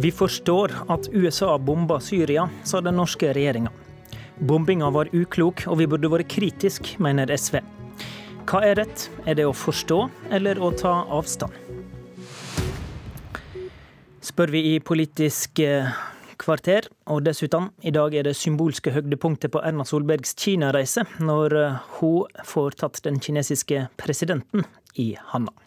Vi forstår at USA bomba Syria, sa den norske regjeringa. Bombinga var uklok, og vi burde vært kritisk, mener SV. Hva er rett? Er det å forstå eller å ta avstand? Spør vi i Politisk eh, kvarter, og dessuten, i dag er det symbolske høydepunktet på Erna Solbergs Kina-reise, når eh, hun får tatt den kinesiske presidenten i handa.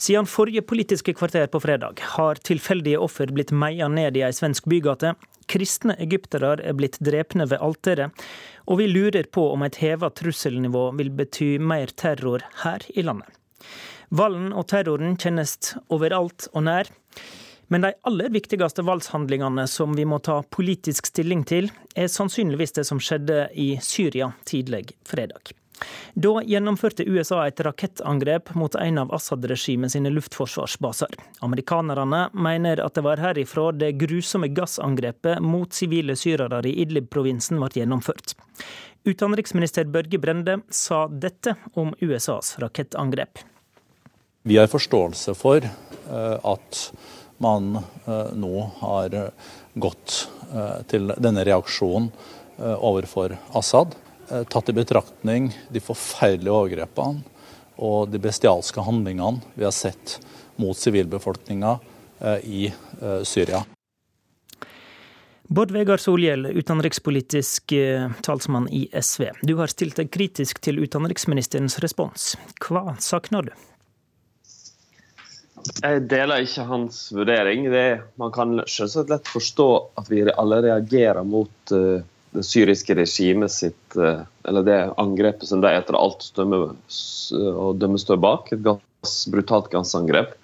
Siden forrige Politiske kvarter på fredag har tilfeldige offer blitt meia ned i ei svensk bygate. Kristne egyptere er blitt drepne ved alteret, og vi lurer på om et heva trusselnivå vil bety mer terror her i landet. Volden og terroren kjennes overalt og nær. Men de aller viktigste voldshandlingene som vi må ta politisk stilling til, er sannsynligvis det som skjedde i Syria tidlig fredag. Da gjennomførte USA et rakettangrep mot en av Assad-regimet sine luftforsvarsbaser. Amerikanerne mener at det var herifra det grusomme gassangrepet mot sivile syrere i Idlib-provinsen ble gjennomført. Utenriksminister Børge Brende sa dette om USAs rakettangrep. Vi har forståelse for eh, at man eh, nå har gått eh, til denne reaksjonen overfor Assad. Eh, tatt i betraktning de forferdelige overgrepene og de bestialske handlingene vi har sett mot sivilbefolkninga eh, i eh, Syria. Bård Vegar Solhjell, utenrikspolitisk talsmann i SV. Du har stilt deg kritisk til utenriksministerens respons. Hva savner du? Jeg deler ikke hans vurdering. Er, man kan selvsagt lett forstå at vi alle reagerer mot uh, det syriske regimet sitt eh, Eller det angrepet som de etter alt dømme, og dømme står bak. Et gass, brutalt gassangrep.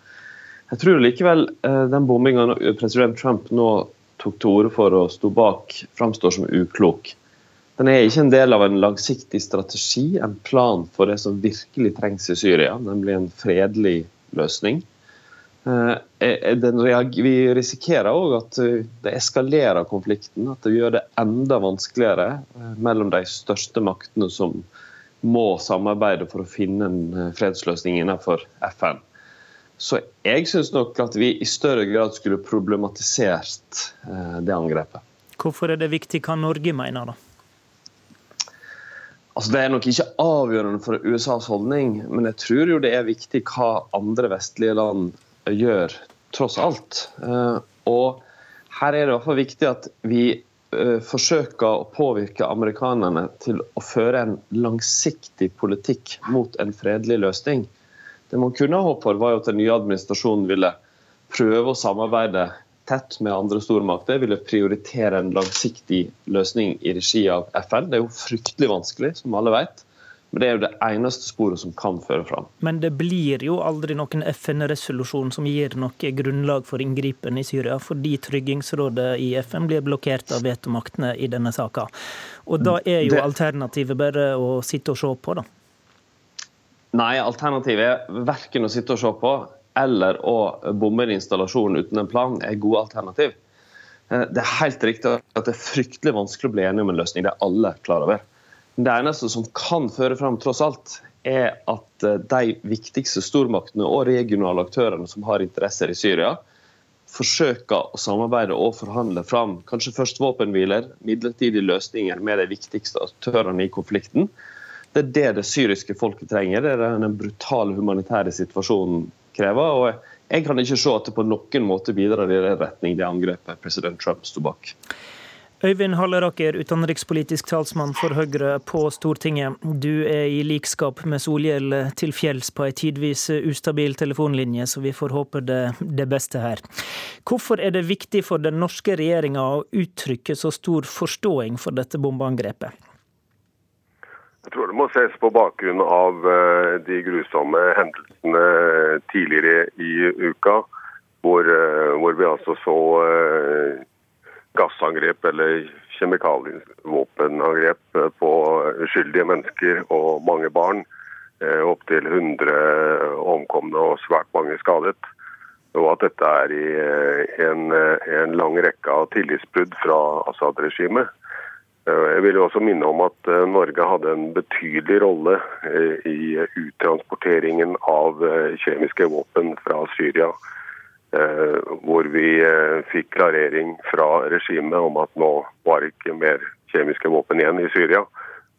Jeg tror likevel eh, den bombinga president Trump nå tok til orde for og sto bak, framstår som uklok. Den er ikke en del av en langsiktig strategi, en plan for det som virkelig trengs i Syria, nemlig en fredelig løsning. Eh, vi risikerer òg at eh, det eskalerer konflikten. At det gjør det enda vanskeligere eh, mellom de største maktene som må samarbeide for å finne en fredsløsning innenfor FN. Så jeg syns nok at vi i større grad skulle problematisert det angrepet. Hvorfor er det viktig hva Norge mener, da? Altså, det er nok ikke avgjørende for USAs holdning, men jeg tror jo det er viktig hva andre vestlige land gjør, tross alt. Eh, og her er det i hvert fall viktig at vi eh, forsøker å påvirke amerikanerne til å føre en langsiktig politikk mot en fredelig løsning. Det man kunne håpe for, var at den nye administrasjonen ville prøve å samarbeide tett med andre stormakter, ville prioritere en langsiktig løsning i regi av FN. Det er jo fryktelig vanskelig, som alle vet. Men det er jo det eneste sporet som kan føre fram. Men det blir jo aldri noen FN-resolusjon som gir noe grunnlag for inngripen i Syria, fordi Tryggingsrådet i FN blir blokkert av vetomaktene i denne saka. Og da er jo det... alternativet bare å sitte og se på, da? Nei, alternativet er verken å sitte og se på eller å bombe en installasjon uten en plan er gode alternativ. Eh, det er helt riktig at det er fryktelig vanskelig å bli enige om en løsning. Det er alle klar over. Det eneste som kan føre fram, tross alt, er at eh, de viktigste stormaktene og regionale aktørene som har interesser i Syria, forsøker å samarbeide og forhandle fram kanskje først våpenhviler, midlertidige løsninger med de viktigste aktørene i konflikten. Det er det det syriske folket trenger. Det er den brutale humanitære situasjonen krever. og Jeg kan ikke se at det på noen måte bidrar i den retning det angrepet president Trump sto bak. Øyvind Halleraker, utenrikspolitisk talsmann for Høyre på Stortinget. Du er i likskap med Solhjell til fjells på ei tidvis ustabil telefonlinje, så vi får håpe det, det, beste her. Hvorfor er det viktig for den norske regjeringa å uttrykke så stor forståing for dette bombeangrepet? Jeg tror det må ses på bakgrunn av eh, de grusomme hendelsene tidligere i uka, hvor, eh, hvor vi altså så eh, gassangrep eller kjemikalievåpenangrep på uskyldige mennesker og mange barn. Eh, Opptil 100 omkomne og svært mange skadet. Og at dette er i eh, en, eh, en lang rekke av tillitsbrudd fra Assad-regimet. Jeg vil også minne om at Norge hadde en betydelig rolle i uttransporteringen av kjemiske våpen fra Syria hvor vi fikk klarering fra regimet om at nå var det ikke mer kjemiske våpen igjen i Syria.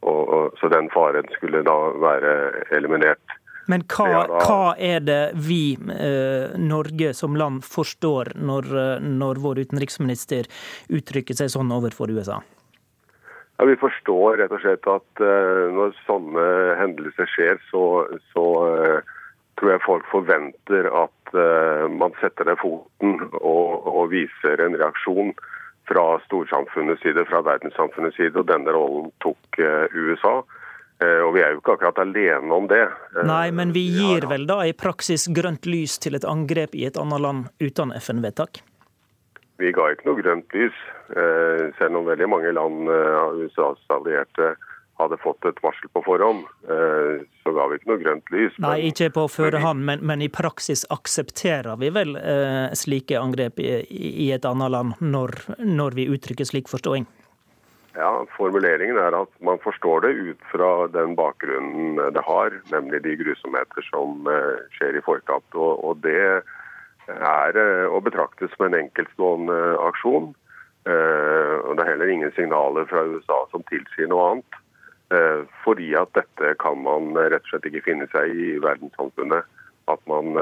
Og, så den faren skulle da være eliminert. Men hva, hva er det vi, eh, Norge som land, forstår når, når vår utenriksminister uttrykker seg sånn overfor USA? Ja, Vi forstår rett og slett at når sånne hendelser skjer, så, så tror jeg folk forventer at uh, man setter ned foten og, og, viser en reaksjon fra storsamfunnets side, fra verdenssamfunnets side. Og denne rollen tok USA. Og vi er jo ikke akkurat alene om det. Nei, men vi gir vel da i praksis grønt lys til et angrep i et annet land uten FN-vedtak? Vi ga ikke noe grønt lys, eh, selv om veldig mange land eh, av USAs allierte hadde fått et varsel på forhånd, eh, så ga vi ikke noe grønt lys. Nei, ikke på førehånd, men, men, i praksis aksepterer vi vel eh, slike angrep i, i, et annet land, når, når vi uttrykker slik forståing? Ja, Formuleringen er at man forstår det ut fra den bakgrunnen det har, nemlig de grusomheter som skjer i forkant. Og, og det er eh, å betrakte som en enkeltstående aksjon. Eh, og Det er heller ingen signaler fra USA som tilsier noe annet. Eh, fordi at dette kan man rett og slett ikke finne seg i i verdenssamfunnet. At man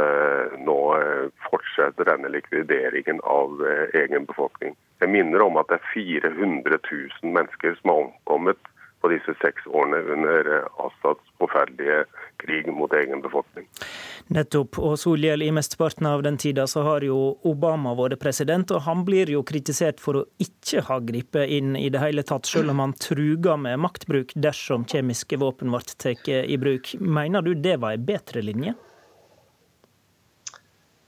nå fortsetter denne likvideringen av egen befolkning. Jeg minner om at det er 400 000 mennesker som har omkommet på disse seks årene under Assads forferdelige krig mot egen befolkning. Nettopp. Og Solhjell, i mesteparten av den tida så har jo Obama vært president, og han blir jo kritisert for å ikke ha gripet inn i det hele tatt, selv om han truga med maktbruk dersom kjemiske våpen ble tatt i bruk. Mener du det var en bedre linje?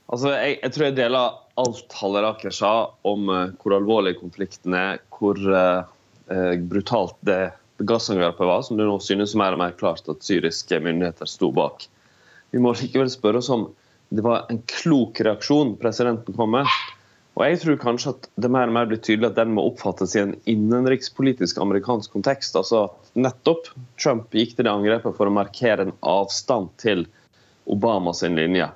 Altså, jeg, jeg, tror jeg deler alt Halleraker sa om uh, hvor alvorlig konflikten er, hvor uh, uh, brutalt det gassangrepet var, som det nå synes mer og mer klart at syriske myndigheter sto bak. Vi må likevel spørre oss om det var en klok reaksjon presidenten kom med. Og jeg tror kanskje at det mer og mer blir tydelig at den må oppfattes i en innenrikspolitisk amerikansk kontekst. Altså nettopp Trump gikk til det angrepet for å markere en avstand til Obamas linje.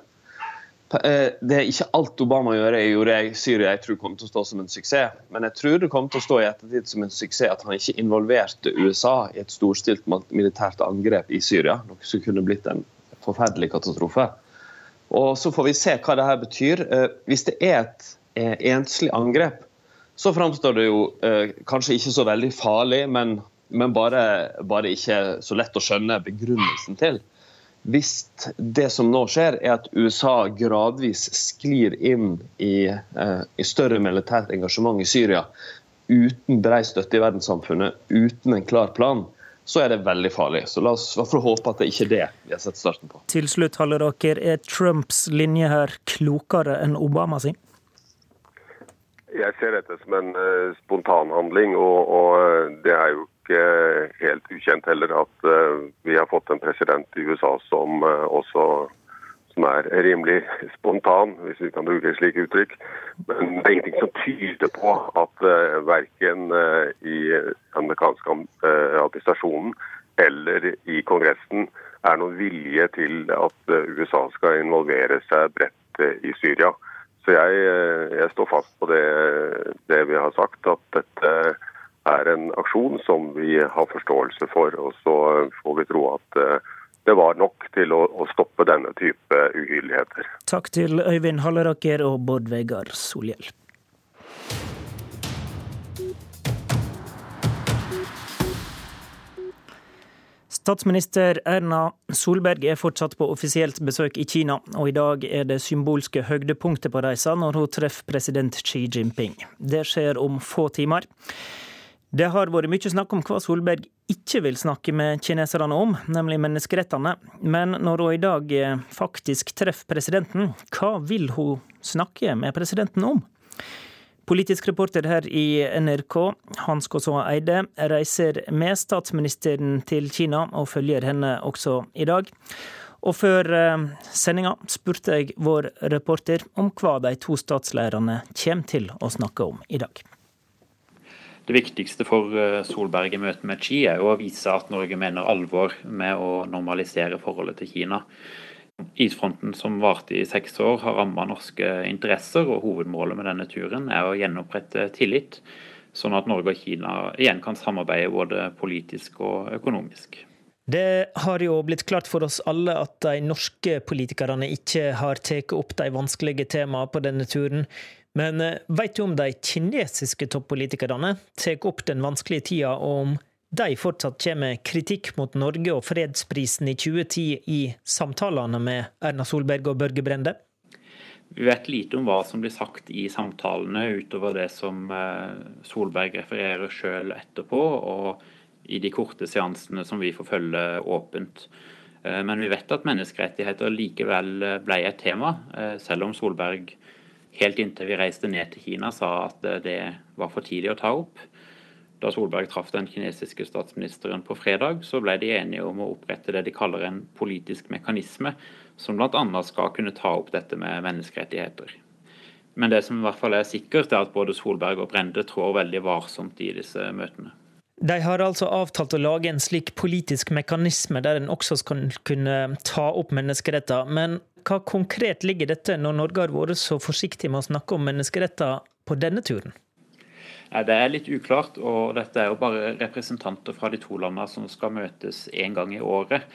Eh, det er ikke alt Obama gjør jeg gjorde i Syria jeg tror kommer til å stå som en suksess. Men jeg tror det kommer til å stå i ettertid som en suksess at han ikke involverte USA i et storstilt militært angrep i Syria. Noe som kunne blitt en forferdelig katastrofe. Og Så får vi se hva det her betyr. Eh, hvis det er et eh, enslig angrep, så framstår det jo kanskje ikke så veldig farlig, men, men bare, bare ikke så lett å skjønne begrunnelsen til. Hvis det som nå skjer, er at USA gradvis sklir inn i, eh, i større militært engasjement i Syria uten brei støtte i verdenssamfunnet, uten en klar plan, så er det veldig farlig. Så la oss i håpe at det ikke er det vi har sett starten på. Til slutt, Halleråker, dere, er Trumps linje her klokere enn Obama sin? Jeg ser dette som en uh, spontanhandling, og, og uh, det er jo ikke helt ukjent heller at uh, vi har fått en president i USA som også som er rimelig spontan, hvis vi kan bruke et slikt uttrykk. Men det er ingenting som tyder på at uh, verken i amerikanske administrasjonen eller i Kongressen er noen vilje til at USA skal involvere seg bredt i Syria. Så jeg, eh, jeg står fast på det, det, vi har sagt, at dette er en aksjon som vi har forståelse for. Og så får vi tro at eh, det var nok til å, stoppe denne type uhyrligheter. Takk til Øyvind Halleraker og Bård Vegar Solhjell. Statsminister Erna Solberg er fortsatt på offisielt besøk i Kina, og i dag er det symbolske høydepunktet på reisa når hun treffer president Xi Jinping. Det skjer om få timer. Det har vært mye snakk om hva Solberg ikke vil snakke med kineserne om, nemlig menneskerettene. Men når hun i dag faktisk treffer presidenten, hva vil hun snakke med presidenten om? Politisk reporter her i NRK, Hans Kåsaa Eide, reiser med statsministeren til Kina og følger henne også i dag. Og før eh, sendinga spurte jeg vår reporter om hva de to statslederne kommer til å snakke om i dag. Det viktigste for eh, Solberg i møtet med Xi er å vise at Norge mener alvor med å normalisere forholdet til Kina. Isfronten som varte i seks år, har rammet norske interesser, og hovedmålet med denne turen er å gjenopprette tillit, sånn at Norge og Kina igjen kan samarbeide både politisk og økonomisk. Det har jo blitt klart for oss alle at de norske politikerne ikke har tatt opp de vanskelige temaene på denne turen. Men veit vet du om de kinesiske toppolitikerne tar opp den vanskelige tida, og om de fortsatt kommer med kritikk mot Norge og fredsprisen i 2010 i samtalene med Erna Solberg og Børge Brende? Vi vet lite om hva som blir sagt i samtalene, utover det som eh, Solberg refererer sjøl etterpå, og i de korte seansene som vi får følge åpent. Eh, men vi vet at menneskerettigheter likevel eh, ble et tema, selv om Solberg helt inntil vi reiste ned til Kina sa at det var for tidlig å ta opp. Da Solberg traff den kinesiske statsministeren på fredag, så ble de enige om å opprette det de kaller en politisk mekanisme, som bl.a. skal kunne ta opp dette med menneskerettigheter. Men det som i hvert fall er sikkert, er at både Solberg og Brende trår veldig varsomt i disse møtene. De har altså avtalt å lage en slik politisk mekanisme der en også skal kunne ta opp menneskeretter. Men hva konkret ligger dette når Norge har vært så forsiktig med å snakke om menneskeretter på denne turen? Det er litt uklart, og dette er jo bare representanter fra de to landene som skal møtes én gang i året.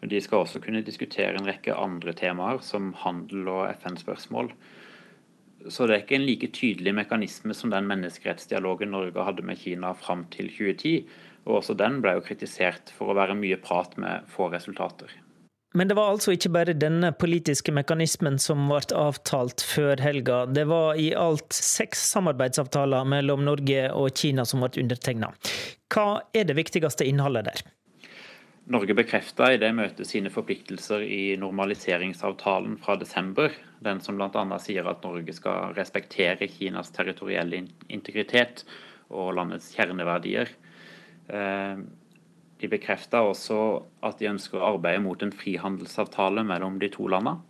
De skal også kunne diskutere en rekke andre temaer, som handel og FN-spørsmål. Så det er ikke en like tydelig mekanisme som den menneskerettsdialogen Norge hadde med Kina fram til 2010. Og også den ble jo kritisert for å være mye prat med få resultater. Men det var altså ikke bare denne politiske mekanismen som ble avtalt før helga. Det var i alt seks samarbeidsavtaler mellom Norge og Kina som ble undertegna. Hva er det viktigste innholdet der? Norge bekrefta i det møtet sine forpliktelser i normaliseringsavtalen fra desember. Den som bl.a. sier at Norge skal respektere Kinas territorielle integritet og landets kjerneverdier. Eh, de bekrefta også at de ønsker å arbeide mot en frihandelsavtale mellom de to landene.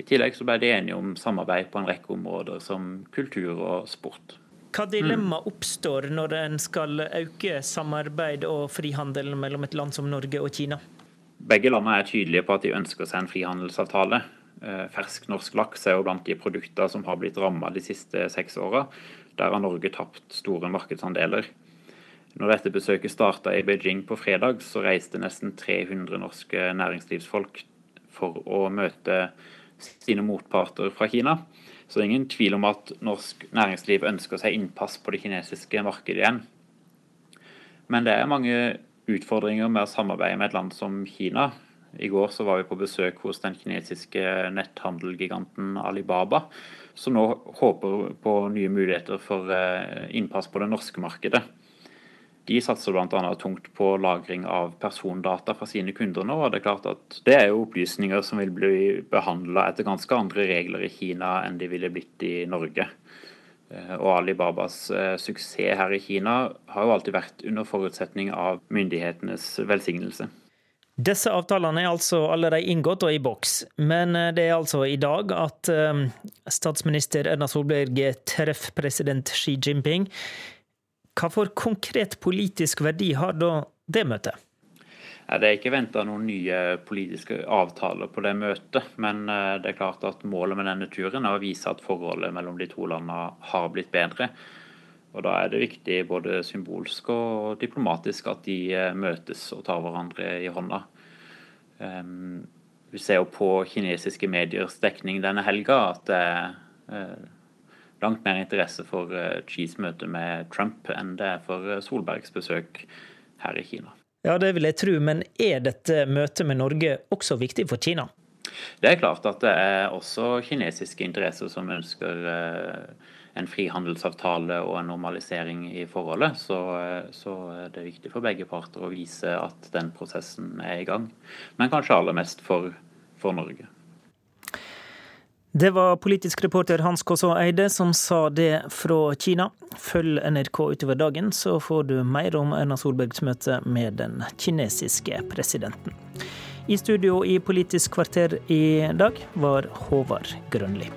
I tillegg så ble de enige om samarbeid på en rekke områder, som kultur og sport. Hva dilemma oppstår når en skal øke samarbeid og frihandel mellom et land som Norge og Kina? Begge landene er tydelige på at de ønsker seg en frihandelsavtale. Eh, fersk norsk laks er jo blant de produkter som har blitt ramma de siste seks åra. Der har Norge tapt store markedsandeler. Når dette besøket starta i Beijing på fredag, så reiste nesten 300 norske næringslivsfolk for å møte sine motparter fra Kina. Så det er ingen tvil om at norsk næringsliv ønsker seg innpass på det kinesiske markedet igjen. Men det er mange utfordringer med å samarbeide med et land som Kina. I går så var vi på besøk hos den kinesiske netthandelgiganten Alibaba, som nå håper på nye muligheter for eh, innpass på det norske markedet. De satser bl.a. tungt på lagring av persondata fra sine kunder nå. og Det er klart at det er jo opplysninger som vil bli behandla etter ganske andre regler i Kina enn de ville blitt i Norge. Eh, og Alibabas eh, suksess her i Kina har jo alltid vært under forutsetning av myndighetenes velsignelse. Disse avtalene er altså allerede inngått og i boks, men eh, det er altså i dag at statsminister Erna Solberg treffer president Xi Jinping. Hva for konkret politisk verdi har da det møtet? Det er ikke venta noen nye politiske avtaler på det møtet. Men eh, det er klart at målet med denne turen er å vise at forholdet mellom de to landene har blitt bedre. Og Da er det viktig både symbolsk og diplomatisk at de eh, møtes og tar hverandre i hånda. Vi ser jo på kinesiske mediers dekning denne helga at det er eh, langt mer interesse for Xis eh, møte med Trump enn det er for eh, Solbergs besøk her i Kina. Ja, det vil jeg tro, men er dette møtet med Norge også viktig for Kina? Det er klart at det er også kinesiske interesser som ønsker eh, en frihandelsavtale og en normalisering i forholdet. Så, så det er viktig for begge parter å vise at den prosessen er i gang. Men kanskje aller mest for, for Norge. Det var politisk reporter Hans Kåså Eide som sa det fra Kina. Følg NRK utover dagen, så får du mer om Erna Solbergs møte med den kinesiske presidenten. I studio i Politisk kvarter i dag var Håvard Grønli.